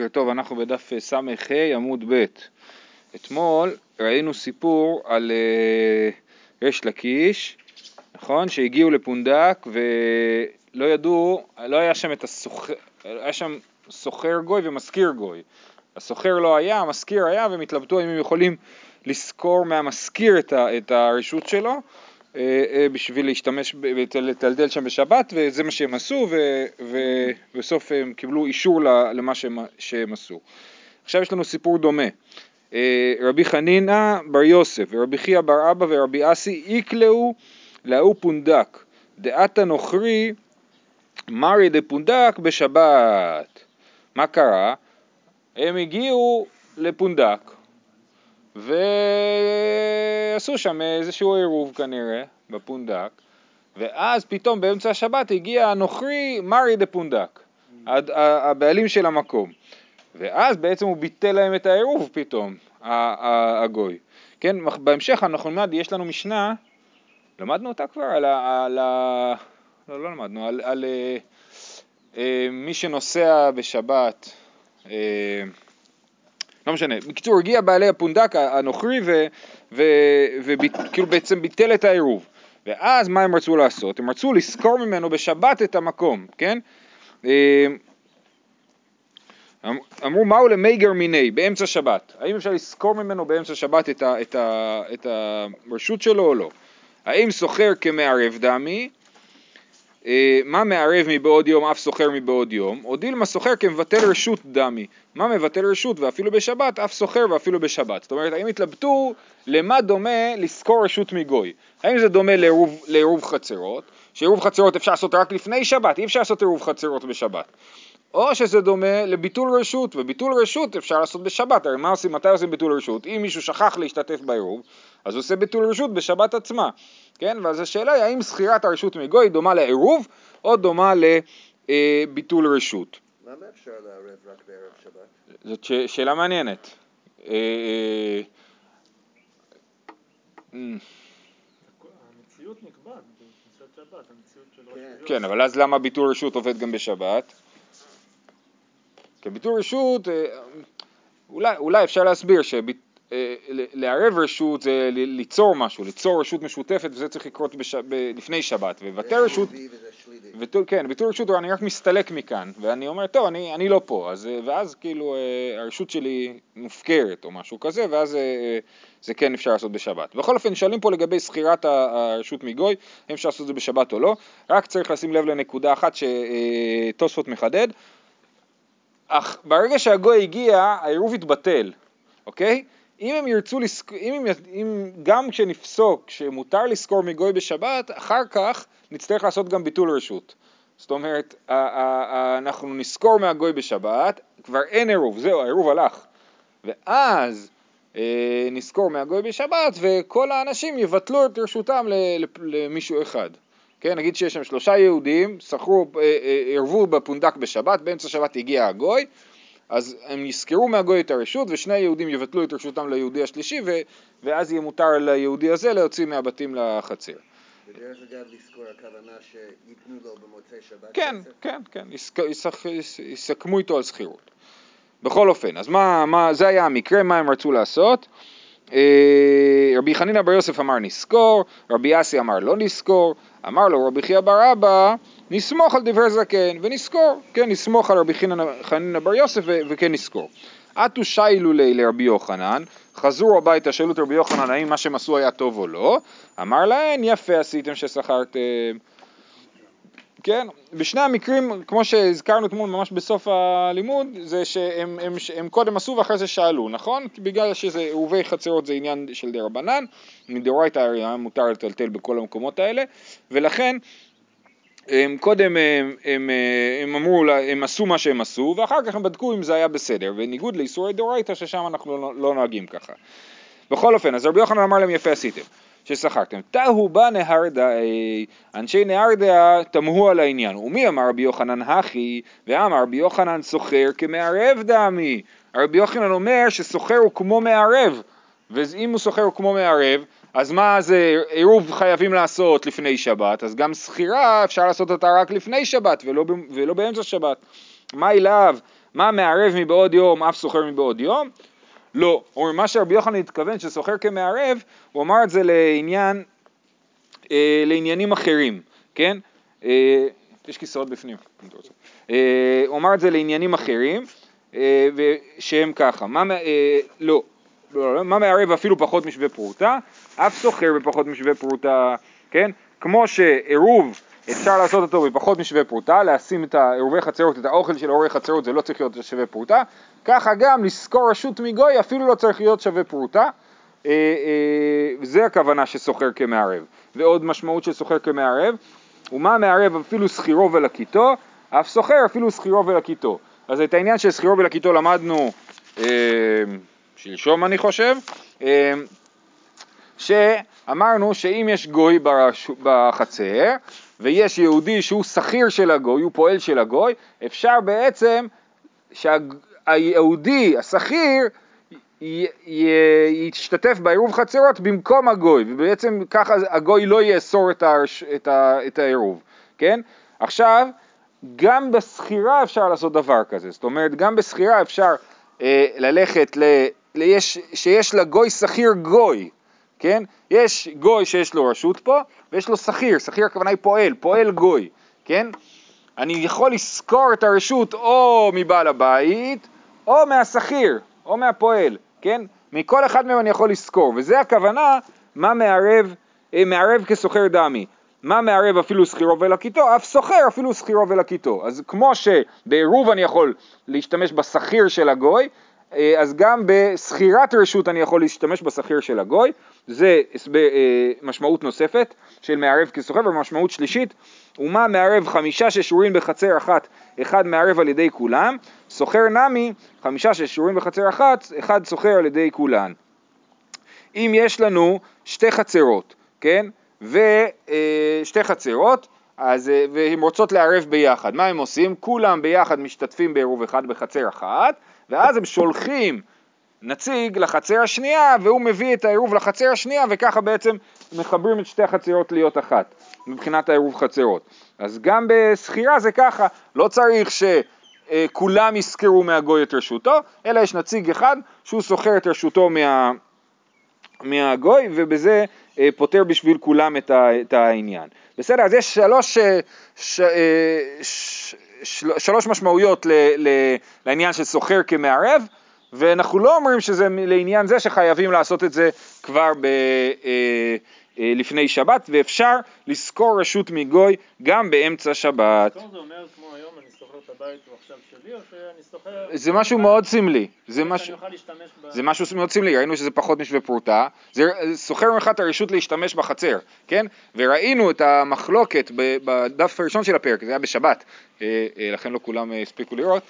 בוקר טוב, אנחנו בדף ס"ה עמוד ב'. אתמול ראינו סיפור על uh, ריש לקיש, נכון? שהגיעו לפונדק ולא ידעו, לא היה שם את הסוחר, היה שם סוחר גוי ומזכיר גוי. הסוחר לא היה, המזכיר היה והם התלבטו אם הם יכולים לשכור מהמזכיר את, ה, את הרשות שלו בשביל להשתמש, לטלטל שם בשבת וזה מה שהם עשו ובסוף הם קיבלו אישור למה שהם, שהם עשו. עכשיו יש לנו סיפור דומה. Uh, רבי חנינא בר יוסף ורבי חייא בר אבא ורבי אסי איקלעו להוא פונדק דעתה נוכרי מרי דפונדק בשבת. מה קרה? הם הגיעו לפונדק ועשו שם איזשהו עירוב כנראה בפונדק ואז פתאום באמצע השבת הגיע הנוכרי מרי דה פונדק, הבעלים של המקום ואז בעצם הוא ביטל להם את העירוב פתאום, הגוי. כן, בהמשך אנחנו נלמד, יש לנו משנה, למדנו אותה כבר? על ה... על ה... לא, לא למדנו, על, על אה, אה, מי שנוסע בשבת, אה, לא משנה. בקיצור, הגיע בעלי הפונדק הנוכרי וכאילו בעצם ביטל את העירוב. ואז מה הם רצו לעשות? הם רצו לשכור ממנו בשבת את המקום, כן? אמרו מהו למייגר מיני, באמצע שבת. האם אפשר לשכור ממנו באמצע שבת את, ה, את, ה, את הרשות שלו או לא? האם סוחר כמערב דמי, אה, מה מערב מבעוד יום אף סוחר מבעוד יום, או דילמה סוחר כמבטל רשות דמי, מה מבטל רשות ואפילו בשבת אף סוחר ואפילו בשבת. זאת אומרת, האם התלבטו למה דומה לשכור רשות מגוי? האם זה דומה לעירוב, לעירוב חצרות, שעירוב חצרות אפשר לעשות רק לפני שבת, אי אפשר לעשות עירוב חצרות בשבת. או שזה דומה לביטול רשות, וביטול רשות אפשר לעשות בשבת, הרי מה עושים, מתי עושים ביטול רשות? אם מישהו שכח להשתתף בעירוב, אז הוא עושה ביטול רשות בשבת עצמה, כן? ואז השאלה היא האם שכירת הרשות מגוי דומה לעירוב, או דומה לביטול רשות. למה אפשר לערב רק בערב שבת? זאת ש... שאלה מעניינת. אה, אה, המציאות נקבעת בכניסת שבת, המציאות של כן. כן, אבל אז למה ביטול רשות עובד גם בשבת? כי ביטול רשות, אה, אולי, אולי אפשר להסביר שלערב רשות זה ליצור משהו, ליצור רשות משותפת וזה צריך לקרות בש... ב... לפני שבת, ובטל זה רשות. ביטול, כן, ביטול רשות אני רק מסתלק מכאן, ואני אומר, טוב, אני, אני לא פה, אז, אה, ואז כאילו אה, הרשות שלי מופקרת או משהו כזה, ואז אה, זה כן אפשר לעשות בשבת. בכל אופן, שואלים פה לגבי שכירת הרשות מגוי, האם אפשר לעשות את זה בשבת או לא, רק צריך לשים לב לנקודה אחת שתוספות מחדד, אך ברגע שהגוי הגיע, העירוב התבטל, אוקיי? אם הם ירצו, לסק... אם, הם... אם גם כשנפסוק שמותר לשכור מגוי בשבת, אחר כך נצטרך לעשות גם ביטול רשות. זאת אומרת, אנחנו נשכור מהגוי בשבת, כבר אין עירוב, זהו, העירוב הלך. ואז אה, נשכור מהגוי בשבת, וכל האנשים יבטלו את רשותם למישהו אחד. כן, נגיד שיש שם שלושה יהודים, שכרו, אה, אה, ערבו בפונדק בשבת, באמצע שבת הגיע הגוי, אז הם יזכרו מהגוי את הרשות, ושני היהודים יבטלו את רשותם ליהודי השלישי, ו- ואז יהיה מותר ליהודי הזה להוציא מהבתים לחצר. ודרך אגב, לזכור הכוונה שייתנו לו במוצאי שבת. כן? כן, כן, יסכמו איתו על שכירות. בכל אופן, אז מה, מה, זה היה המקרה, מה הם רצו לעשות? אה, רבי חנינא בר יוסף אמר נסקור, רבי אסי אמר לא נסקור, אמר לו רבי חייא בר אבא נסמוך על דברי זקן ונסקור, כן, נסמוך על רבי חנינא- בר יוסף וכן נסקור. עטו שיילו לי לרבי יוחנן, חזרו הביתה, שאלו את רבי יוחנן האם מה שהם עשו היה טוב או לא, אמר להם יפה עשיתם ששכרתם. כן, בשני המקרים, כמו שהזכרנו אתמול ממש בסוף הלימוד, זה שהם הם, הם קודם עשו ואחרי זה שאלו, נכון? בגלל שזה עירובי חצרות זה עניין של דה רבנן, מדאורייתא היה מותר לטלטל בכל המקומות האלה, ולכן הם קודם הם, הם, הם אמרו, הם עשו מה שהם עשו, ואחר כך הם בדקו אם זה היה בסדר, בניגוד לאיסורי דאורייתא ששם אנחנו לא, לא נוהגים ככה. בכל אופן, אז רבי יוחנן אמר להם יפה עשיתם, ששכרתם. תהו בא נהרדה, אנשי נהרדה תמהו על העניין. ומי אמר רבי יוחנן הכי, ואמר רבי יוחנן סוחר כמערב דמי. רבי יוחנן אומר שסוחר הוא כמו מערב, ואם הוא סוחר הוא כמו מערב, אז מה זה עירוב חייבים לעשות לפני שבת, אז גם שכירה אפשר לעשות אותה רק לפני שבת ולא, ולא באמצע שבת. מה אליו? מה מערב מבעוד יום אף סוחר מבעוד יום? לא. אומרים מה שרבי יוחנן התכוון שסוחר כמערב, הוא אמר את זה לעניין, אה, לעניינים אחרים, כן? אה, יש כיסאות בפנים, אם אתה רוצה. אה, הוא אמר את זה לעניינים אחרים, אה, שהם ככה, מה, אה, לא, לא, לא, מה מערב אפילו פחות משווה פרוטה? אף סוחר בפחות משווה פרוטה, כן? כמו שעירוב אפשר לעשות אותו בפחות משווה פרוטה, לשים את העירובי חצרות, את האוכל של עורי חצרות זה לא צריך להיות שווה פרוטה, ככה גם לשכור רשות מגוי אפילו לא צריך להיות שווה פרוטה, אה, אה, זה הכוונה שסוחר כמערב. ועוד משמעות של סוחר כמערב, ומה מערב אפילו שכירו ולקיתו, אף סוחר אפילו שכירו ולקיתו. אז את העניין של שכירו ולקיתו למדנו אה, שלשום אני חושב, אה, שאמרנו שאם יש גוי. בחצר ויש יהודי שהוא שכיר של הגוי, הוא פועל של הגוי, אפשר בעצם שהיהודי, השכיר, ישתתף בעירוב חצרות במקום הגוי, ובעצם ככה הגוי לא יאסור את, הרש... את, ה... את העירוב, כן? עכשיו, גם בשכירה אפשר לעשות דבר כזה, זאת אומרת, גם בשכירה אפשר אה, ללכת ל... ליש... שיש לגוי שכיר גוי, כן? יש גוי שיש לו רשות פה, ויש לו שכיר, שכיר הכוונה היא פועל, פועל גוי, כן? אני יכול לשכור את הרשות או מבעל הבית, או מהשכיר, או מהפועל, כן? מכל אחד מהם אני יכול לשכור, וזה הכוונה מה מערב, אה, מערב כסוחר דמי. מה מערב אפילו שכירו ולקיתו, אף סוחר אפילו שכירו ולקיתו. אז כמו שבעירוב אני יכול להשתמש בשכיר של הגוי, אז גם בשכירת רשות אני יכול להשתמש בשכיר של הגוי, זה אה, משמעות נוספת של מערב כסוחר, ומשמעות שלישית, ומה מערב חמישה ששורים בחצר אחת, אחד מערב על ידי כולם, סוחר נמי, חמישה ששורים בחצר אחת, אחד סוחר על ידי כולן. אם יש לנו שתי חצרות, כן, ושתי חצרות, אז, אה, והן רוצות לערב ביחד, מה הם עושים? כולם ביחד משתתפים בעירוב אחד בחצר אחת, ואז הם שולחים נציג לחצר השנייה והוא מביא את העירוב לחצר השנייה וככה בעצם מחברים את שתי החצרות להיות אחת מבחינת העירוב חצרות. אז גם בשכירה זה ככה, לא צריך שכולם יזכרו מהגוי את רשותו, אלא יש נציג אחד שהוא שוכר את רשותו מה, מהגוי ובזה אה, פותר בשביל כולם את, העניין. בסדר, אז יש שלוש, אה, ש, אה, ש, של, שלוש משמעויות ל, ל, לעניין של סוחר כמערב, ואנחנו לא אומרים שזה לעניין זה שחייבים לעשות את זה כבר ב, אה, לפני שבת, ואפשר לשכור רשות מגוי גם באמצע שבת. זה אומר כמו היום, אני שוכר את הבית הוא עכשיו שלי, או שאני שוכר... זה משהו מאוד סמלי. זה, משהו מאוד סמלי, ראינו שזה פחות משווה פרוטה. זה שוכר ממך את הרשות להשתמש בחצר, כן? וראינו את המחלוקת בדף הראשון של הפרק, זה היה בשבת, אה, לכן לא כולם הספיקו לראות.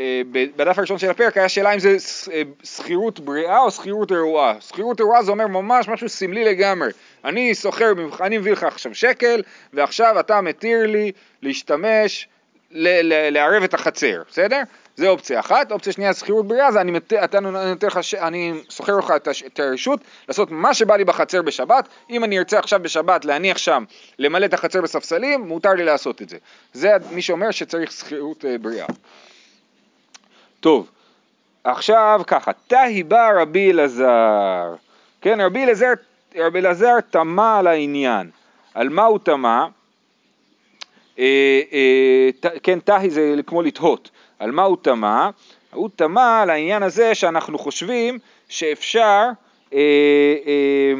אה, בדף הראשון של הפרק היה שאלה אם זה אה, שכירות בריאה או שכירות רעועה. שכירות רעועה זה אומר ממש משהו סמלי לגמרי. אני סוחר, אני מביא לך עכשיו שקל, ועכשיו אתה מתיר לי להשתמש, לערב את החצר, בסדר? זה אופציה אחת. אופציה שנייה, שכירות בריאה, זה אני, מת, אתה נותן לך, אני סוחר לך את הרשות לעשות מה שבא לי בחצר בשבת. אם אני ארצה עכשיו בשבת להניח שם, למלא את החצר בספסלים, מותר לי לעשות את זה. זה מי שאומר שצריך שכירות אה, בריאה. טוב, עכשיו ככה, תהי בא רבי אלעזר, כן, רבי אלעזר, רבי אלעזר תמה על העניין, על מה הוא תמה? אה, אה, כן, תהי זה כמו לתהות, על מה הוא תמה? הוא תמה על העניין הזה שאנחנו חושבים שאפשר, אה,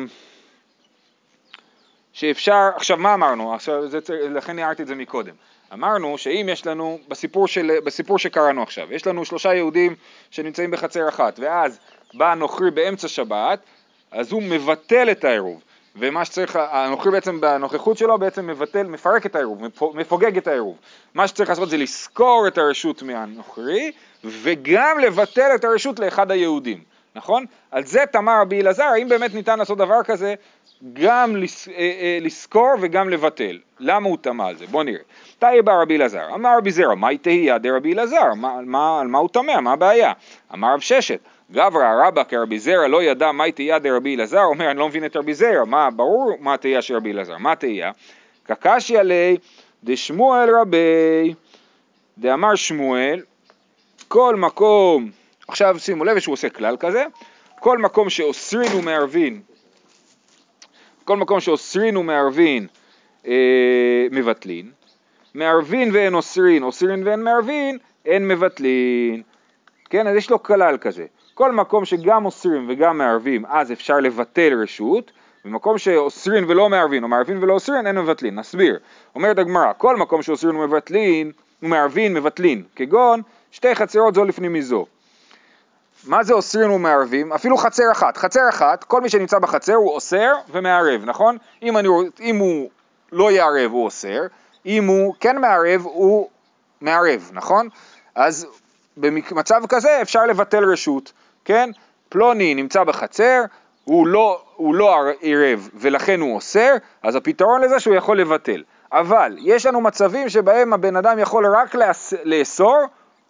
שאפשר, עכשיו מה אמרנו? עכשיו, זה, לכן הערתי את זה מקודם. אמרנו שאם יש לנו, בסיפור, של, בסיפור שקראנו עכשיו, יש לנו שלושה יהודים שנמצאים בחצר אחת, ואז בא הנוכרי באמצע שבת, אז הוא מבטל את העירוב, ומה שצריך, הנוכרי בעצם בנוכחות שלו בעצם מבטל, מפרק את העירוב, מפוגג את העירוב. מה שצריך לעשות זה לשכור את הרשות מהנוכרי, וגם לבטל את הרשות לאחד היהודים, נכון? על זה תמר רבי אלעזר, האם באמת ניתן לעשות דבר כזה גם אה, אה, לזכור וגם לבטל. למה הוא טמא על זה? בוא נראה. תאי בא רבי אלעזר, אמר רבי זרע, מהי תהייה דרבי אלעזר? על מה הוא טמא? מה הבעיה? אמר רב ששת, גברא רבא כרבי זרע לא ידע מהי תהייה דרבי אלעזר, אומר אני לא מבין את רבי זרע, מה, ברור מה התהייה של רבי אלעזר, מה התהייה? קקשי עלי דשמואל רבי דאמר שמואל, כל מקום, עכשיו שימו לב שהוא עושה כלל כזה, כל מקום שאוסרין ומערבין, כל מקום שאוסרין ומערבין אה, מבטלין, מערבין ואין אוסרין, אוסרין ואין מערבין, אין מבטלין. כן, אז יש לו כלל כזה. כל מקום שגם אוסרים וגם מערבים, אז אפשר לבטל רשות, במקום שאוסרין ולא מערבין, או מערבין ולא אוסרין, אין מבטלין. נסביר. אומרת הגמרא, כל מקום שאוסרין ומבטלין, ומערבין מבטלין, כגון שתי חצרות זו לפנים מזו. מה זה אוסרין ומערבים? אפילו חצר אחת. חצר אחת, כל מי שנמצא בחצר הוא אוסר ומערב, נכון? אם, אני, אם הוא לא יערב הוא אוסר, אם הוא כן מערב הוא מערב, נכון? אז במצב כזה אפשר לבטל רשות, כן? פלוני נמצא בחצר, הוא לא, הוא לא עירב ולכן הוא אוסר, אז הפתרון לזה שהוא יכול לבטל. אבל יש לנו מצבים שבהם הבן אדם יכול רק לאסור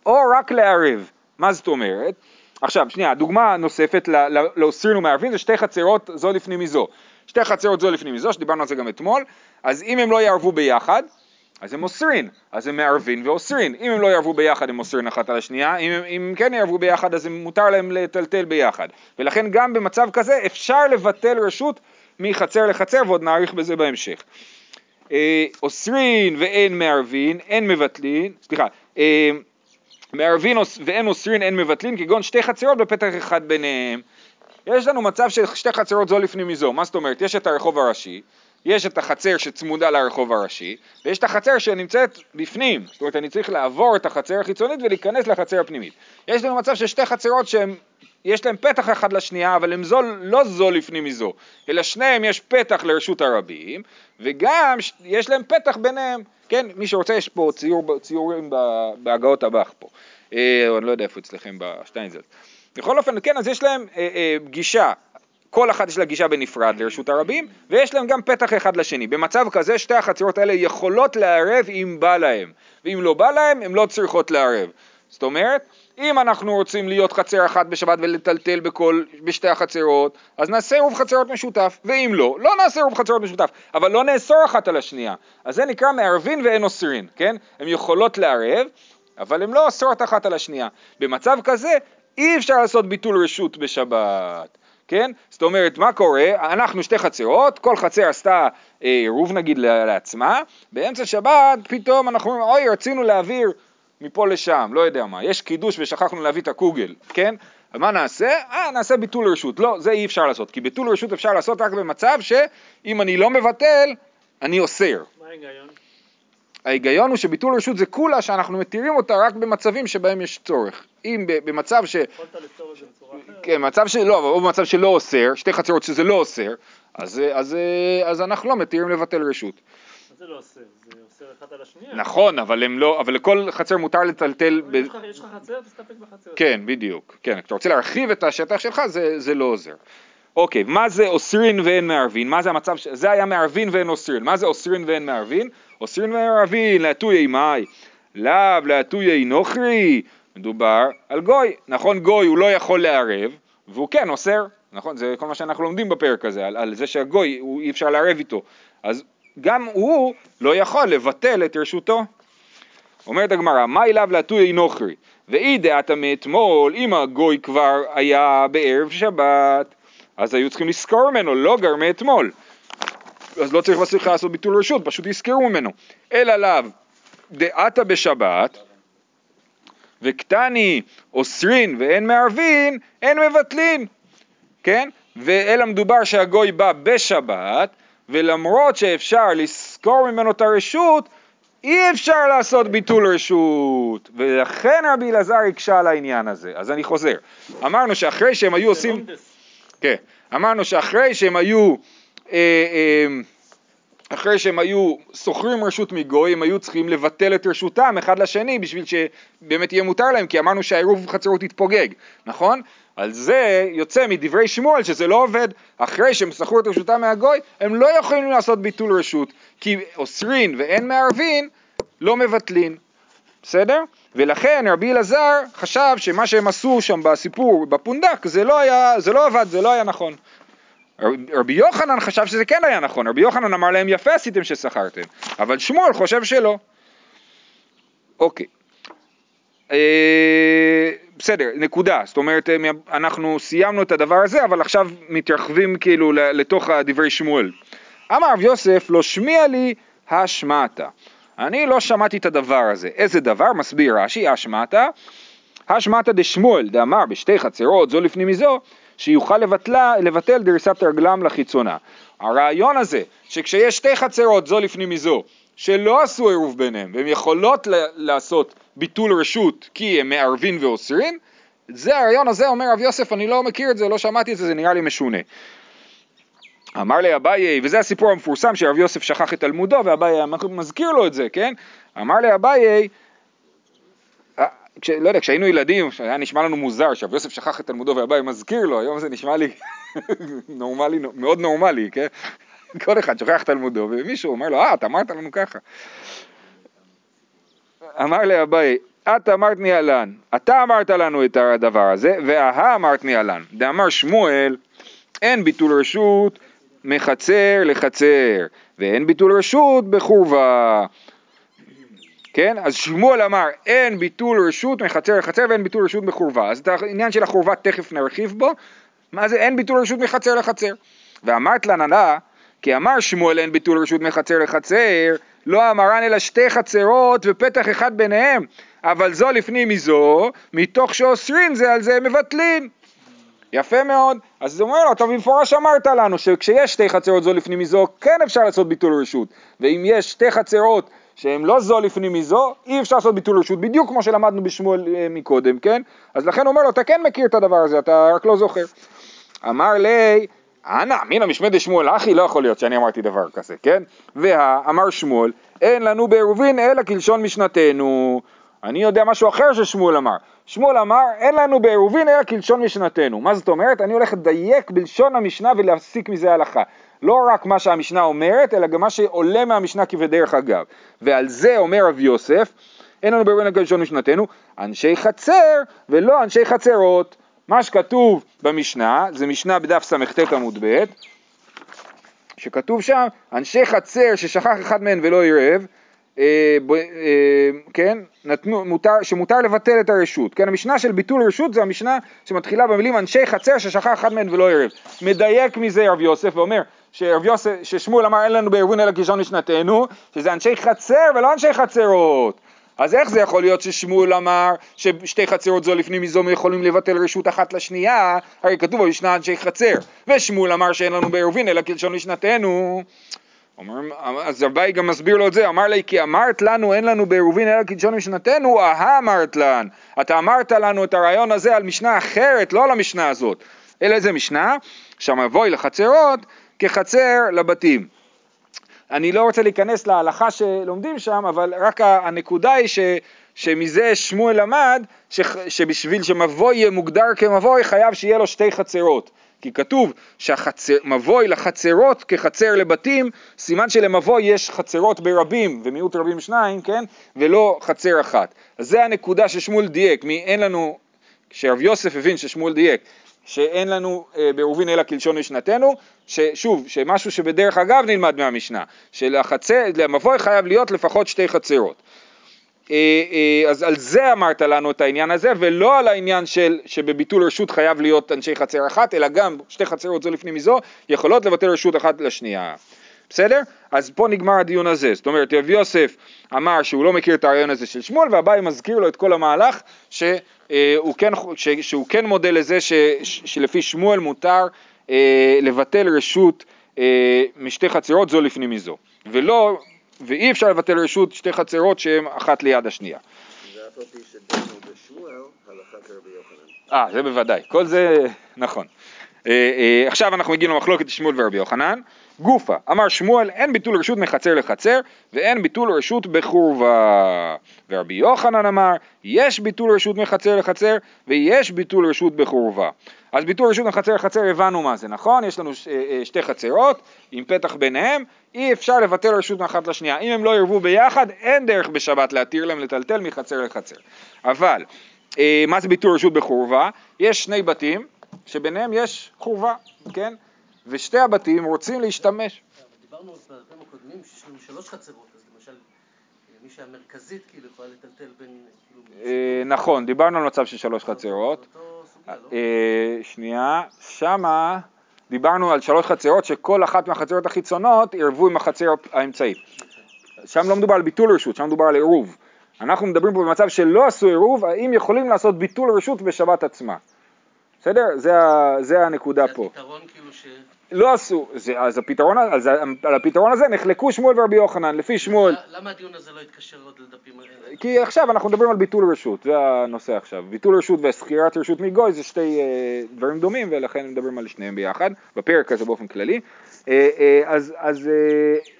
או רק לערב. מה זאת אומרת? עכשיו, שנייה, דוגמה נוספת לאוסרין ומערבין זה שתי חצרות זו לפנים מזו. שתי חצרות זו לפנים מזו, שדיברנו על זה גם אתמול, אז אם הם לא יערבו ביחד, אז הם אוסרין, אז הם מערבין ואוסרין. אם הם לא יערבו ביחד הם אוסרין אחת על השנייה, אם, אם כן יערבו ביחד אז מותר להם לטלטל ביחד. ולכן גם במצב כזה אפשר לבטל רשות מחצר לחצר ועוד נאריך בזה בהמשך. אה, אוסרין ואין מערבין, אין מבטלין, סליחה, אה, מערבין ואין אוסרין, אין מבטלין, כגון שתי חצרות בפתח אחד ביניהם. יש לנו מצב של שתי חצרות זו לפנים מזו, מה זאת אומרת? יש את הרחוב הראשי, יש את החצר שצמודה לרחוב הראשי, ויש את החצר שנמצאת בפנים, זאת אומרת אני צריך לעבור את החצר החיצונית ולהיכנס לחצר הפנימית. יש לנו מצב של שתי חצרות שהן, יש להן פתח אחד לשנייה, אבל הן זו, לא זו לפנים מזו, אלא שניהם יש פתח לרשות הרבים, וגם יש להם פתח ביניהם, כן, מי שרוצה יש פה ציור, ציורים בהגאות הבח פה, אה, אני לא יודע איפה אצלכם בשטיינזלד. בכל אופן, כן, אז יש להם אה, אה, פגישה כל אחת יש לה גישה בנפרד לרשות הרבים, ויש להם גם פתח אחד לשני. במצב כזה שתי החצרות האלה יכולות לערב אם בא להם, ואם לא בא להם, הן לא צריכות לערב. זאת אומרת, אם אנחנו רוצים להיות חצר אחת בשבת ולטלטל בכל, בשתי החצרות, אז נעשה עירוב חצרות משותף, ואם לא, לא נעשה עירוב חצרות משותף, אבל לא נאסור אחת על השנייה. אז זה נקרא מערבין ואין אוסרין, כן? הן יכולות לערב, אבל הן לא אוסרות אחת על השנייה. במצב כזה, אי אפשר לעשות ביטול רשות בשבת. כן? זאת אומרת, מה קורה? אנחנו שתי חצרות, כל חצר עשתה אה, עירוב נגיד לעצמה, באמצע שבת פתאום אנחנו אומרים, אוי, רצינו להעביר מפה לשם, לא יודע מה, יש קידוש ושכחנו להביא את הקוגל, כן? אז מה נעשה? אה, נעשה ביטול רשות. לא, זה אי אפשר לעשות, כי ביטול רשות אפשר לעשות רק במצב שאם אני לא מבטל, אני אוסר. מה ההיגיון? ההיגיון הוא שביטול רשות זה כולה שאנחנו מתירים אותה רק במצבים שבהם יש צורך. אם במצב ש... יכולת לפתור את זה בצורה אחרת. כן, מצב שלא, או במצב שלא אוסר, שתי חצרות שזה לא אוסר, אז, אז, אז אנחנו לא מתירים לבטל רשות. זה לא אוסר? זה אוסר אחד על השנייה. נכון, אבל הם לא, אבל לכל חצר מותר לטלטל... ב... יש לך יש לך חצר, תסתפק בחצר. כן, בדיוק. כן, כשאתה רוצה להרחיב את השטח שלך, זה, זה לא עוזר. אוקיי, מה זה אוסרין ואין מערבין? מה זה המצב, ש... זה היה מערבין ואין אוסרין. מה זה אוסרין ואין מערבין? אוסרין ואין מערבין, להטויי מאי. לאו להטויי נוכרי. מדובר על גוי. נכון, גוי הוא לא יכול לערב, והוא כן אוסר. נכון, זה כל מה שאנחנו לומדים בפרק הזה, על, על זה שהגוי, הוא, אי אפשר לערב איתו. אז גם הוא לא יכול לבטל את רשותו. אומרת הגמרא, מה אליו להטויי נוכרי? ואי דעתה מאתמול, אם הגוי כבר היה בערב שבת, אז היו צריכים לזכור ממנו, לא גר מאתמול. אז לא צריך בסליחה לעשות ביטול רשות, פשוט יזכרו ממנו. אלא לאו דעתה בשבת, וקטני אוסרין ואין מערבין, אין מבטלין, כן? ואלא מדובר שהגוי בא בשבת, ולמרות שאפשר לזכור ממנו את הרשות, אי אפשר לעשות ביטול רשות, ולכן רבי אלעזר הקשה על העניין הזה. אז אני חוזר. אמרנו שאחרי שהם היו עושים... כן, אמרנו שאחרי שהם היו, אה, אה, אחרי שהם היו שוכרים רשות מגוי, הם היו צריכים לבטל את רשותם אחד לשני בשביל שבאמת יהיה מותר להם, כי אמרנו שהעירוב חצרות יתפוגג, נכון? על זה יוצא מדברי שמואל שזה לא עובד, אחרי שהם שכרו את רשותם מהגוי, הם לא יכולים לעשות ביטול רשות, כי אוסרין ואין מערבין לא מבטלין, בסדר? ולכן רבי אלעזר חשב שמה שהם עשו שם בסיפור בפונדק זה לא, היה, זה לא עבד, זה לא היה נכון. רבי יוחנן חשב שזה כן היה נכון, רבי יוחנן אמר להם יפה עשיתם ששכרתם, אבל שמואל חושב שלא. אוקיי, אה, בסדר, נקודה, זאת אומרת אנחנו סיימנו את הדבר הזה אבל עכשיו מתרחבים כאילו לתוך הדברי שמואל. אמר רב יוסף לא שמיע לי השמעת. אני לא שמעתי את הדבר הזה. איזה דבר? מסביר רש"י, השמעת. השמעתא דשמואל דאמר בשתי חצרות זו לפנים מזו שיוכל לבטלה, לבטל דריסת רגלם לחיצונה. הרעיון הזה שכשיש שתי חצרות זו לפנים מזו שלא עשו עירוב ביניהם והן יכולות לעשות ביטול רשות כי הם מערבין ואוסרין זה הרעיון הזה אומר רב יוסף אני לא מכיר את זה לא שמעתי את זה זה נראה לי משונה אמר לי אביי, וזה הסיפור המפורסם שרב יוסף שכח את תלמודו ואביי מזכיר לו את זה, כן? אמר לי אביי, אה, כש, לא יודע, כשהיינו ילדים, היה נשמע לנו מוזר שרב יוסף שכח את תלמודו ואביי מזכיר לו, היום זה נשמע לי נורמלי, מאוד נורמלי, כן? כל אחד שוכח תלמודו ומישהו אומר לו, אה, אתה אמרת לנו ככה. אמר לי אביי, את אמרת ניהלן, אתה אמרת לנו את הדבר הזה, והה אמרת ניהלן. דאמר שמואל, אין ביטול רשות מחצר לחצר, ואין ביטול רשות בחורבה. כן? אז שמואל אמר אין ביטול רשות מחצר לחצר ואין ביטול רשות בחורבה. אז את העניין של החורבה תכף נרחיב בו. מה זה אין ביטול רשות מחצר לחצר? ואמרת לנהלה כי אמר שמואל אין ביטול רשות מחצר לחצר, לא אמרן אלא שתי חצרות ופתח אחד ביניהם, אבל זו לפנים מזו, מתוך שאוסרין זה על זה מבטלין. יפה מאוד, אז זה אומר לו, אתה במפורש אמרת לנו שכשיש שתי חצרות זו לפנים מזו, כן אפשר לעשות ביטול רשות, ואם יש שתי חצרות שהן לא זו לפנים מזו, אי אפשר לעשות ביטול רשות, בדיוק כמו שלמדנו בשמואל אה, מקודם, כן? אז לכן אומר לו, אתה כן מכיר את הדבר הזה, אתה רק לא זוכר. אמר לי, אנא, מינא משמי דשמואל אחי, לא יכול להיות שאני אמרתי דבר כזה, כן? ואמר שמואל, אין לנו בעירובין אלא כלשון משנתנו. אני יודע משהו אחר ששמואל אמר. שמואל אמר, אין לנו בעירובין אלא כלשון משנתנו. מה זאת אומרת? אני הולך לדייק בלשון המשנה ולהסיק מזה הלכה. לא רק מה שהמשנה אומרת, אלא גם מה שעולה מהמשנה כבדרך אגב. ועל זה אומר רב יוסף, אין לנו בעירובין אלא כלשון משנתנו, אנשי חצר ולא אנשי חצרות. מה שכתוב במשנה, זה משנה בדף סט עמוד ב', שכתוב שם, אנשי חצר ששכח אחד מהם ולא עירב, אה, ב, אה, כן, נתנו, מותר, שמותר לבטל את הרשות, כן, המשנה של ביטול רשות זה המשנה שמתחילה במילים אנשי חצר ששכח אחד מהם ולא עירב, מדייק מזה רב יוסף ואומר שרב יוסף, ששמואל אמר אין לנו בארגון אלא קישון לשנתנו, שזה אנשי חצר ולא אנשי חצרות, אז איך זה יכול להיות ששמואל אמר ששתי חצרות זו לפנים מזו יכולים לבטל רשות אחת לשנייה, הרי כתוב במשנה אנשי חצר, ושמואל אמר שאין לנו בעירובין אלא כלשון משנתנו. אומר, אז אביי גם מסביר לו את זה, אמר לי כי אמרת לנו אין לנו בעירובין אלא כלשון משנתנו, אהה אמרת לן, אתה אמרת לנו את הרעיון הזה על משנה אחרת, לא על המשנה הזאת, אלא איזה משנה? שהמבוי לחצרות כחצר לבתים. אני לא רוצה להיכנס להלכה שלומדים שם, אבל רק הנקודה היא ש, שמזה שמואל למד ש, שבשביל שמבוי יהיה מוגדר כמבוי חייב שיהיה לו שתי חצרות. כי כתוב שמבוי לחצרות כחצר לבתים, סימן שלמבוי יש חצרות ברבים ומיעוט רבים שניים, כן? ולא חצר אחת. אז זה הנקודה ששמואל דייק, מי אין לנו, כשרב יוסף הבין ששמואל דייק, שאין לנו אה, בעירובין אלא כלשון משנתנו, ששוב, שמשהו שבדרך אגב נלמד מהמשנה, שלמבוי חייב להיות לפחות שתי חצרות. אה, אה, אז על זה אמרת לנו את העניין הזה, ולא על העניין של שבביטול רשות חייב להיות אנשי חצר אחת, אלא גם שתי חצרות זו לפני מזו יכולות לבטל רשות אחת לשנייה. בסדר? אז פה נגמר הדיון הזה. זאת אומרת, רב יוסף אמר שהוא לא מכיר את הרעיון הזה של שמואל, והבאי מזכיר לו את כל המהלך שהוא כן, שהוא כן מודה לזה ש, שלפי שמואל מותר אה, לבטל רשות אה, משתי חצרות זו לפני מזו. ולא, ואי אפשר לבטל רשות שתי חצרות שהן אחת ליד השנייה. אה, זה בוודאי. כל זה נכון. אה, אה, עכשיו אנחנו מגיעים למחלוקת שמואל ורבי יוחנן. גופה, אמר שמואל, אין ביטול רשות מחצר לחצר ואין ביטול רשות בחורבה. ורבי יוחנן אמר, יש ביטול רשות מחצר לחצר ויש ביטול רשות בחורבה. אז ביטול רשות מחצר לחצר הבנו מה זה, נכון? יש לנו אה, שתי חצרות עם פתח ביניהם, אי אפשר לבטל רשות מאחת לשנייה. אם הם לא ירבו ביחד, אין דרך בשבת להתיר להם לטלטל מחצר לחצר. אבל, מה זה ביטול רשות בחורבה? יש שני בתים שביניהם יש חורבה, כן? ושתי הבתים רוצים להשתמש. דיברנו בפרקים הקודמים שיש לנו שלוש חצרות, אז למשל מי שהמרכזית כאילו יכולה לטלטל בין... כאילו, אה, נכון, דיברנו על מצב של שלוש חצרות. סוגיה, לא? אה, שנייה, שמה דיברנו על שלוש חצרות שכל אחת מהחצרות החיצונות עירבו עם החצר האמצעית. שם לא מדובר על ביטול רשות, שם מדובר על עירוב. אנחנו מדברים פה במצב שלא עשו עירוב, האם יכולים לעשות ביטול רשות בשבת עצמה. בסדר? זה, זה הנקודה זה פה. הפתרון כאילו ש... לא עשו, זה, אז הפתרון, אז על הפתרון הזה נחלקו שמואל ורבי יוחנן, לפי שמואל, למה הדיון הזה לא התקשר עוד לדפים האלה? כי עכשיו אנחנו מדברים על ביטול רשות, זה הנושא עכשיו. ביטול רשות וסחירת רשות מגוי זה שתי אה, דברים דומים ולכן מדברים על שניהם ביחד, בפרק הזה באופן כללי. אה, אה, אז, אז אה,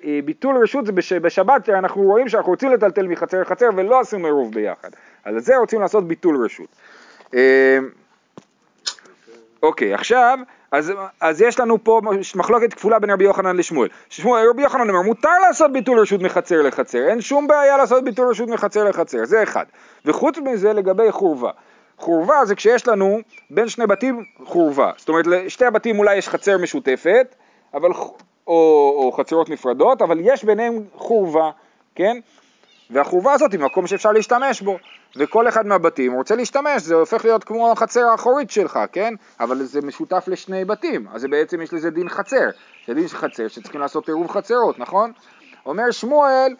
אה, ביטול רשות זה בש, בשבת אנחנו רואים שאנחנו רוצים לטלטל מחצר לחצר ולא עושים עירוב ביחד. אז על זה רוצים לעשות ביטול רשות. אה, אוקיי, עכשיו, אז, אז יש לנו פה מחלוקת כפולה בין רבי יוחנן לשמואל. שמואל, רבי יוחנן אומר, מותר לעשות ביטול רשות מחצר לחצר, אין שום בעיה לעשות ביטול רשות מחצר לחצר, זה אחד. וחוץ מזה לגבי חורבה. חורבה זה כשיש לנו בין שני בתים חורבה. זאת אומרת, לשתי הבתים אולי יש חצר משותפת, אבל, או, או חצרות נפרדות, אבל יש ביניהם חורבה, כן? והחורבה הזאת היא מקום שאפשר להשתמש בו, וכל אחד מהבתים רוצה להשתמש, זה הופך להיות כמו החצר האחורית שלך, כן? אבל זה משותף לשני בתים, אז בעצם יש לזה דין חצר, זה דין חצר שצריכים לעשות עירוב חצרות, נכון? אומר שמואל,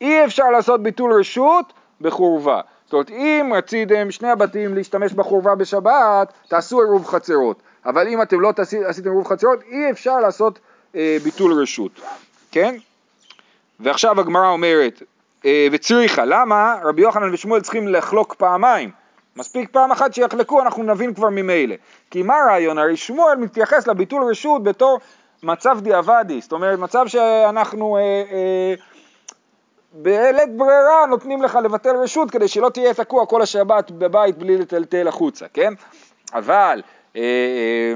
אי אפשר לעשות ביטול רשות בחורבה. זאת אומרת, אם רציתם שני הבתים להשתמש בחורבה בשבת, תעשו עירוב חצרות. אבל אם אתם לא עשיתם עירוב חצרות, אי אפשר לעשות אה, ביטול רשות, כן? ועכשיו הגמרא אומרת, וצריכה, למה רבי יוחנן ושמואל צריכים לחלוק פעמיים? מספיק פעם אחת שיחלקו, אנחנו נבין כבר ממילא. כי מה הרעיון? הרי שמואל מתייחס לביטול רשות בתור מצב דיעבדי, זאת אומרת מצב שאנחנו אה, אה, בלית ברירה נותנים לך לבטל רשות כדי שלא תהיה תקוע כל השבת בבית בלי לטלטל החוצה, כן? אבל אה, אה,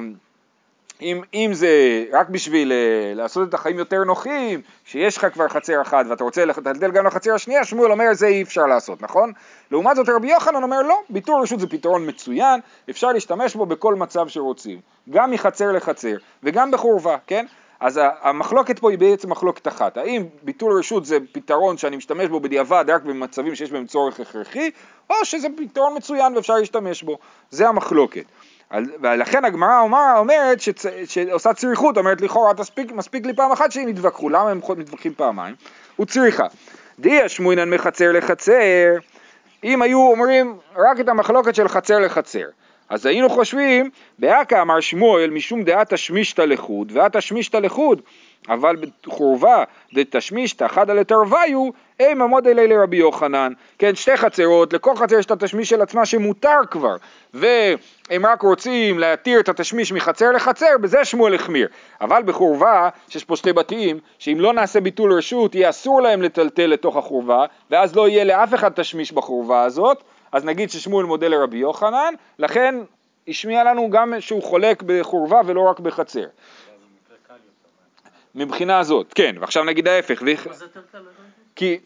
אם, אם זה רק בשביל אה, לעשות את החיים יותר נוחים, שיש לך כבר חצר אחת ואתה רוצה לטלטל גם לחצר השנייה, שמואל אומר זה אי אפשר לעשות, נכון? לעומת זאת רבי יוחנן אומר לא, ביטול רשות זה פתרון מצוין, אפשר להשתמש בו בכל מצב שרוצים, גם מחצר לחצר וגם בחורבה, כן? אז המחלוקת פה היא בעצם מחלוקת אחת, האם ביטול רשות זה פתרון שאני משתמש בו בדיעבד רק במצבים שיש בהם צורך הכרחי, או שזה פתרון מצוין ואפשר להשתמש בו, זה המחלוקת. ולכן הגמרא אומר, אומרת שצ... שעושה צריכות, אומרת לכאורה תספיק, מספיק לי פעם אחת שהם יתווכחו, למה הם מתווכחים פעמיים? הוא צריכה. דיה שמואינן מחצר לחצר, אם היו אומרים רק את המחלוקת של חצר לחצר, אז היינו חושבים, באכא אמר שמואל משום דעת תשמישתא לחוד ואת תשמישתא לחוד, אבל בחורבה דתשמישתא חדא לתרוויו, אימה מודה לי לרבי יוחנן. כן, שתי חצרות, לכל חצר יש את התשמיש של עצמה שמותר כבר, והם רק רוצים להתיר את התשמיש מחצר לחצר, בזה שמואל החמיר. אבל בחורבה, שיש פה שתי בתים, שאם לא נעשה ביטול רשות, יהיה אסור להם לטלטל לתוך החורבה, ואז לא יהיה לאף אחד תשמיש בחורבה הזאת, אז נגיד ששמואל מודה לרבי יוחנן, לכן השמיע לנו גם שהוא חולק בחורבה ולא רק בחצר. מבחינה הזאת, כן, ועכשיו נגיד ההפך? לא. כי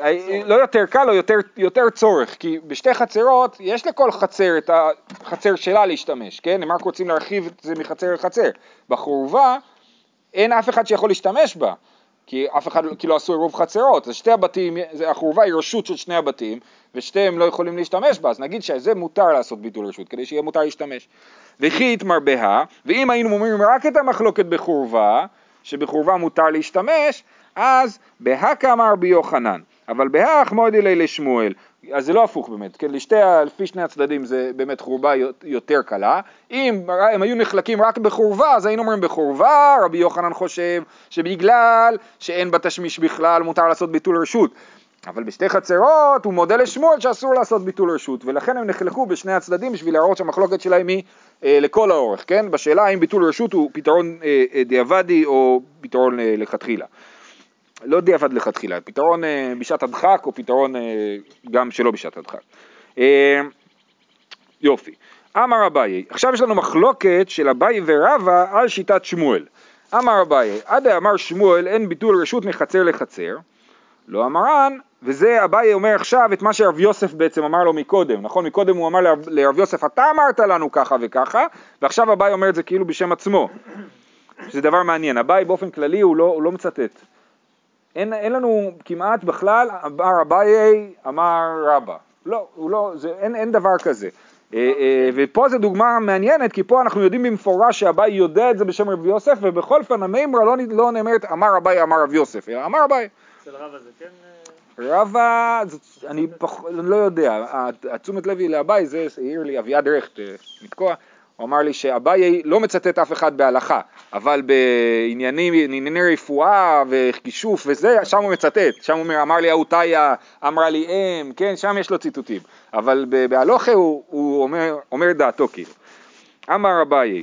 אה, לא יותר קל, או יותר, יותר צורך, כי בשתי חצרות, יש לכל חצר את החצר שלה להשתמש, כן? הם רק רוצים להרחיב את זה מחצר לחצר. בחורבה, אין אף אחד שיכול להשתמש בה, כי אף אחד כי לא עשו עירוב חצרות, אז שתי הבתים, החורבה היא רשות של שני הבתים, ושתיהם לא יכולים להשתמש בה, אז נגיד שזה מותר לעשות ביטול רשות, כדי שיהיה מותר להשתמש. וכי התמרבה, ואם היינו אומרים רק את המחלוקת בחורבה, שבחורבה מותר להשתמש, אז בהא אמר רבי יוחנן, אבל בהא מודי לי לשמואל, אז זה לא הפוך באמת, כן, לשתי, לפי שני הצדדים זה באמת חורבה יותר קלה, אם הם היו נחלקים רק בחורבה, אז היינו אומרים בחורבה, רבי יוחנן חושב שבגלל שאין בה תשמיש בכלל מותר לעשות ביטול רשות, אבל בשתי חצרות הוא מודה לשמואל שאסור לעשות ביטול רשות, ולכן הם נחלקו בשני הצדדים בשביל להראות שהמחלוקת שלהם היא אה, לכל האורך, כן? בשאלה האם ביטול רשות הוא פתרון אה, אה, דיעבדי או פתרון אה, לכתחילה. לא דיעבד לכתחילה, פתרון אה, בשעת הדחק או פתרון אה, גם שלא בשעת הדחק. אה, יופי. אמר אביי, עכשיו יש לנו מחלוקת של אביי ורבא על שיטת שמואל. אמר אביי, עד אמר שמואל אין ביטול רשות מחצר לחצר, לא אמרן, וזה אביי אומר עכשיו את מה שרב יוסף בעצם אמר לו מקודם, נכון? מקודם הוא אמר לרב, יוסף, אתה אמרת לנו ככה וככה, ועכשיו אביי אומר את זה כאילו בשם עצמו. שזה דבר מעניין, אביי באופן כללי הוא לא, הוא לא מצטט. אין, אין לנו כמעט בכלל, אמר אביי, אמר רבא. לא, הוא לא, זה, אין, אין דבר כזה. אה, אה, ופה זו דוגמה מעניינת, כי פה אנחנו יודעים במפורש שאביי יודע את זה בשם רבי יוסף, ובכל אופן המימרה לא, לא נאמרת אמר אביי, אמר רבי יוסף, אלא אמר אביי. אצל רבא זה כן... רבא, זאת- אני פח, לא יודע, התשומת לב היא לאביי, זה העיר לי אביעד רכט אה, מתקוע, הוא אמר לי שאביי לא מצטט אף אחד בהלכה, אבל בעניינים, ענייני רפואה וכישוף וזה, שם הוא מצטט, שם הוא אמר לי אהותיה, אמרה לי אם, כן, שם יש לו ציטוטים, אבל בהלוכה הוא, הוא אומר, אומר דעתו כאילו. אמר אביי,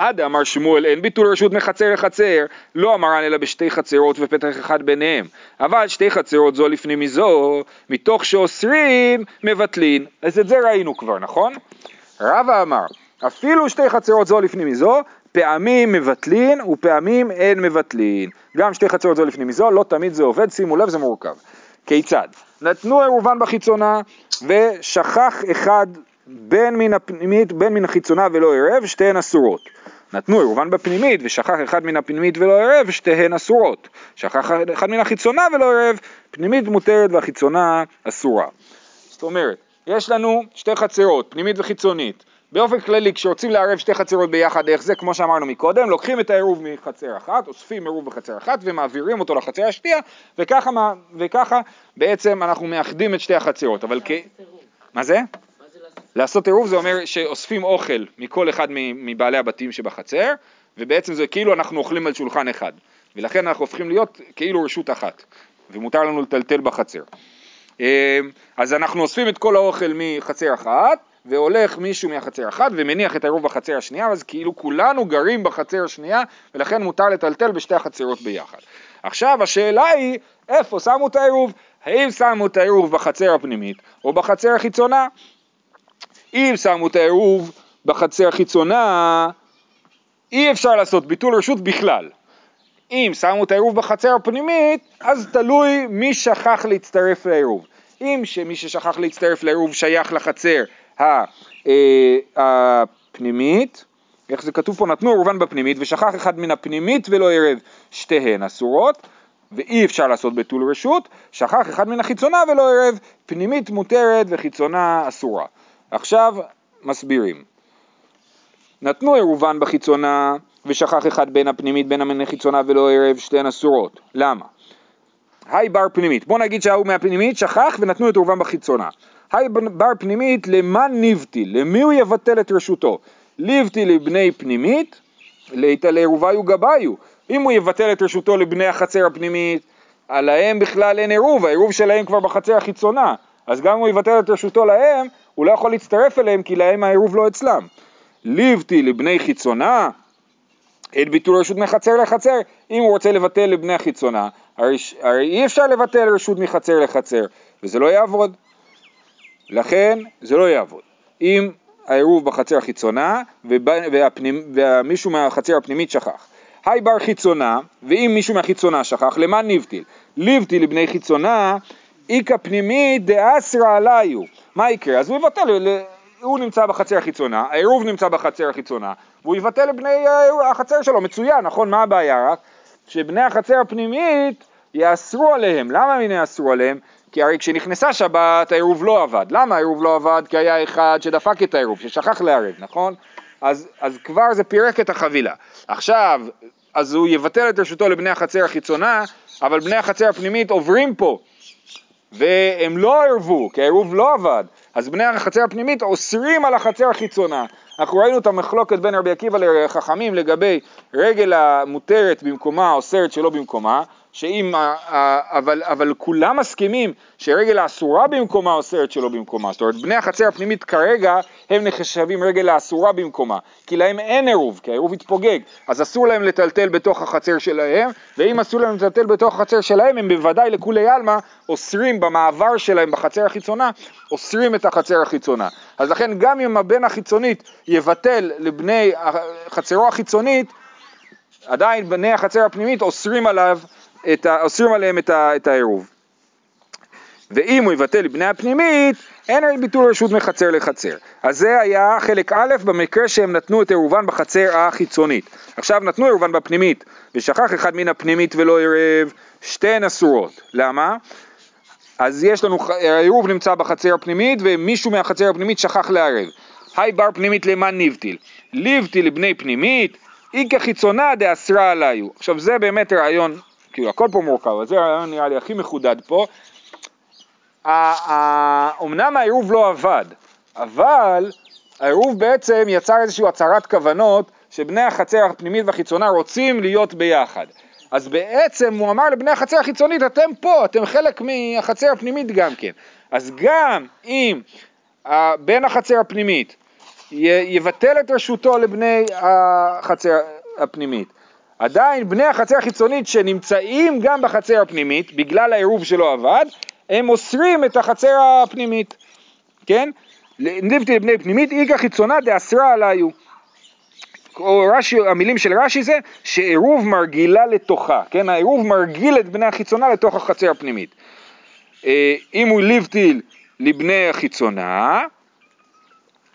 עד אמר שמואל אין ביטול רשות מחצר לחצר, לא אמרן אלא בשתי חצרות ופתח אחד ביניהם. אבל שתי חצרות זו לפני מזו, מתוך שאוסרין מבטלין. אז את זה ראינו כבר, נכון? רבא אמר, אפילו שתי חצרות זו לפני מזו, פעמים מבטלין ופעמים אין מבטלין. גם שתי חצרות זו לפני מזו, לא תמיד זה עובד, שימו לב, זה מורכב. כיצד? נתנו עירובן בחיצונה ושכח אחד בין מן הפנימית בין מן החיצונה ולא ערב, שתיהן אסורות. נתנו עירובן בפנימית ושכח אחד מן הפנימית ולא ערב, שתיהן אסורות. שכח אחד מן החיצונה ולא ערב, פנימית מותרת והחיצונה אסורה. זאת אומרת, יש לנו שתי חצרות, פנימית וחיצונית. באופן כללי, כשרוצים לערב שתי חצרות ביחד, איך זה, כמו שאמרנו מקודם, לוקחים את העירוב מחצר אחת, אוספים עירוב בחצר אחת ומעבירים אותו לחצר השנייה, וככה, וככה בעצם אנחנו מאחדים את שתי החצרות. אבל כ... מה זה? לעשות עירוב זה אומר שאוספים אוכל מכל אחד מבעלי הבתים שבחצר, ובעצם זה כאילו אנחנו אוכלים על שולחן אחד. ולכן אנחנו הופכים להיות כאילו רשות אחת, ומותר לנו לטלטל בחצר. אה, אז אנחנו אוספים את כל האוכל מחצר אחת, והולך מישהו מהחצר אחת ומניח את העירוב בחצר השנייה, אז כאילו כולנו גרים בחצר השנייה, ולכן מותר לטלטל בשתי החצרות ביחד. עכשיו השאלה היא, איפה שמו את העירוב? האם שמו את העירוב בחצר הפנימית או בחצר החיצונה? אם שמו את העירוב בחצר החיצונה, אי אפשר לעשות ביטול רשות בכלל. אם שמו את העירוב בחצר הפנימית, אז תלוי מי שכח להצטרף לעירוב. אם שמי ששכח להצטרף לעירוב שייך לחצר אה, הפנימית, איך זה כתוב פה? נתנו עירובן בפנימית ושכח אחד מן הפנימית ולא ערב, שתיהן אסורות. ואי אפשר לעשות ביטול רשות, שכח אחד מן החיצונה ולא ערב, פנימית מותרת וחיצונה אסורה. עכשיו מסבירים. נתנו עירובן בחיצונה ושכח אחד בין הפנימית בין המן החיצונה ולא ערב, שתיהן אסורות. למה? היי בר פנימית, בוא נגיד שההוא מהפנימית שכח ונתנו את עירובם בחיצונה. היי בר פנימית, למה נבטיל? למי הוא יבטל את רשותו? ליבטיל לבני פנימית, לעירוביו גביו. אם הוא יבטל את רשותו לבני החצר הפנימית, עליהם בכלל אין עירוב, העירוב שלהם כבר בחצר החיצונה. אז גם אם הוא יבטל את רשותו להם, הוא לא יכול להצטרף אליהם כי להם העירוב לא אצלם. ליבתי לבני חיצונה, אין ביטול רשות מחצר לחצר. אם הוא רוצה לבטל לבני החיצונה, הרי, הרי אי אפשר לבטל רשות מחצר לחצר, וזה לא יעבוד. לכן זה לא יעבוד. אם העירוב בחצר החיצונה ומישהו מהחצר הפנימית שכח. היי בר חיצונה, ואם מישהו מהחיצונה שכח, למה נבטיל? ליבטיל לבני חיצונה, איכא פנימית דאסרא עליו. מה יקרה? אז הוא יבטל, ל- הוא נמצא בחצר החיצונה, העירוב נמצא בחצר החיצונה, והוא יבטל לבני אה, החצר שלו, מצוין, נכון? מה הבעיה רק? שבני החצר הפנימית יאסרו עליהם. למה הם יאסרו עליהם? כי הרי כשנכנסה שבת העירוב לא עבד. למה העירוב לא עבד? כי היה אחד שדפק את העירוב, ששכח לערב, נכון? אז, אז כבר זה פירק את החבילה. עכשיו, אז הוא יבטל את רשותו לבני החצר החיצונה, אבל בני החצר הפנימית עוברים פה, והם לא ערבו, כי העירוב לא עבד. אז בני החצר הפנימית אוסרים על החצר החיצונה. אנחנו ראינו את המחלוקת בין רבי עקיבא לחכמים לגבי רגל המותרת במקומה, אוסרת שלא במקומה, שאם, אבל, אבל כולם מסכימים שרגל האסורה במקומה אוסרת שלא במקומה. זאת אומרת, בני החצר הפנימית כרגע הם נחשבים רגל האסורה במקומה, כי להם אין עירוב, כי העירוב התפוגג, אז אסור להם לטלטל בתוך החצר שלהם, ואם אסור להם לטלטל בתוך החצר שלהם, הם בוודאי לכולי עלמא אוסרים במעבר שלהם בחצר החיצונה, אוסרים את החצר החיצונה. אז לכן גם אם הבן החיצונית יבטל לבני חצרו החיצונית, עדיין בני החצר הפנימית אוסרים עליו, את ה, אוסרים עליהם את, ה, את העירוב. ואם הוא יבטל לבני הפנימית, אין הרי ביטול רשות מחצר לחצר. אז זה היה חלק א' במקרה שהם נתנו את עירובן בחצר החיצונית. עכשיו נתנו עירובן בפנימית, ושכח אחד מן הפנימית ולא ערב, שתיהן אסורות. למה? אז יש לנו, העירוב נמצא בחצר הפנימית ומישהו מהחצר הפנימית שכח לערב. היי בר פנימית למען ניבטיל. ליבטיל לבני פנימית, איכא חיצונה דאסרה עליו. עכשיו זה באמת רעיון, כאילו הכל פה מורכב, אבל זה הרעיון נראה לי הכי מחודד פה. אמנם העירוב לא עבד, אבל העירוב בעצם יצר איזושהי הצהרת כוונות שבני החצר הפנימית והחיצונה רוצים להיות ביחד. אז בעצם הוא אמר לבני החצר החיצונית, אתם פה, אתם חלק מהחצר הפנימית גם כן. אז גם אם בן החצר הפנימית יבטל את רשותו לבני החצר הפנימית, עדיין בני החצר החיצונית שנמצאים גם בחצר הפנימית, בגלל העירוב שלא עבד, הם אוסרים את החצר הפנימית, כן? ניבתי לבני פנימית, איגה חיצונה דאסרה עליו. או רש"י, המילים של רש"י זה שעירוב מרגילה לתוכה, כן? העירוב מרגיל את בני החיצונה לתוך החצר הפנימית. אה, אם הוא ליבטיל לבני החיצונה,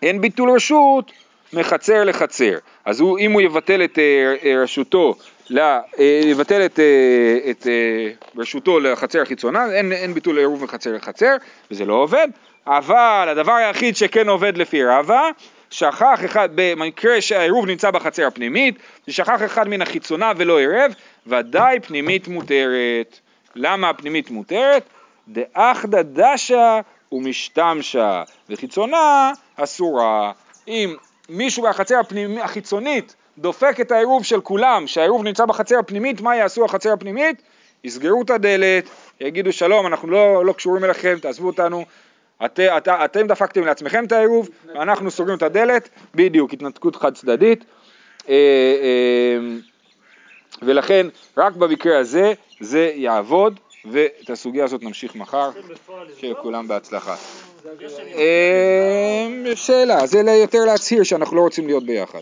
אין ביטול רשות מחצר לחצר. אז הוא, אם הוא יבטל את אה, אה, רשותו, ל, אה, יבטל את, אה, את אה, רשותו לחצר החיצונה, אין, אין ביטול עירוב מחצר לחצר, וזה לא עובד. אבל הדבר היחיד שכן עובד לפי רבא, שכח אחד, במקרה שהעירוב נמצא בחצר הפנימית, ושכח אחד מן החיצונה ולא עירב, ודאי פנימית מותרת. למה הפנימית מותרת? דאחדא דשא ומשתמשה, וחיצונה אסורה. אם מישהו מהחצר הפנימ... החיצונית דופק את העירוב של כולם, שהעירוב נמצא בחצר הפנימית, מה יעשו החצר הפנימית? יסגרו את הדלת, יגידו שלום, אנחנו לא, לא קשורים אליכם, תעזבו אותנו, את, את, אתם דפקתם לעצמכם את העירוב, ואנחנו סוגרים את הדלת, בדיוק, התנתקות חד צדדית. אה, אה, ולכן רק במקרה הזה זה יעבוד, ואת הסוגיה הזאת נמשיך מחר? לכולם בהצלחה. אה, שאלה, זה יותר להצהיר שאנחנו לא רוצים להיות ביחד.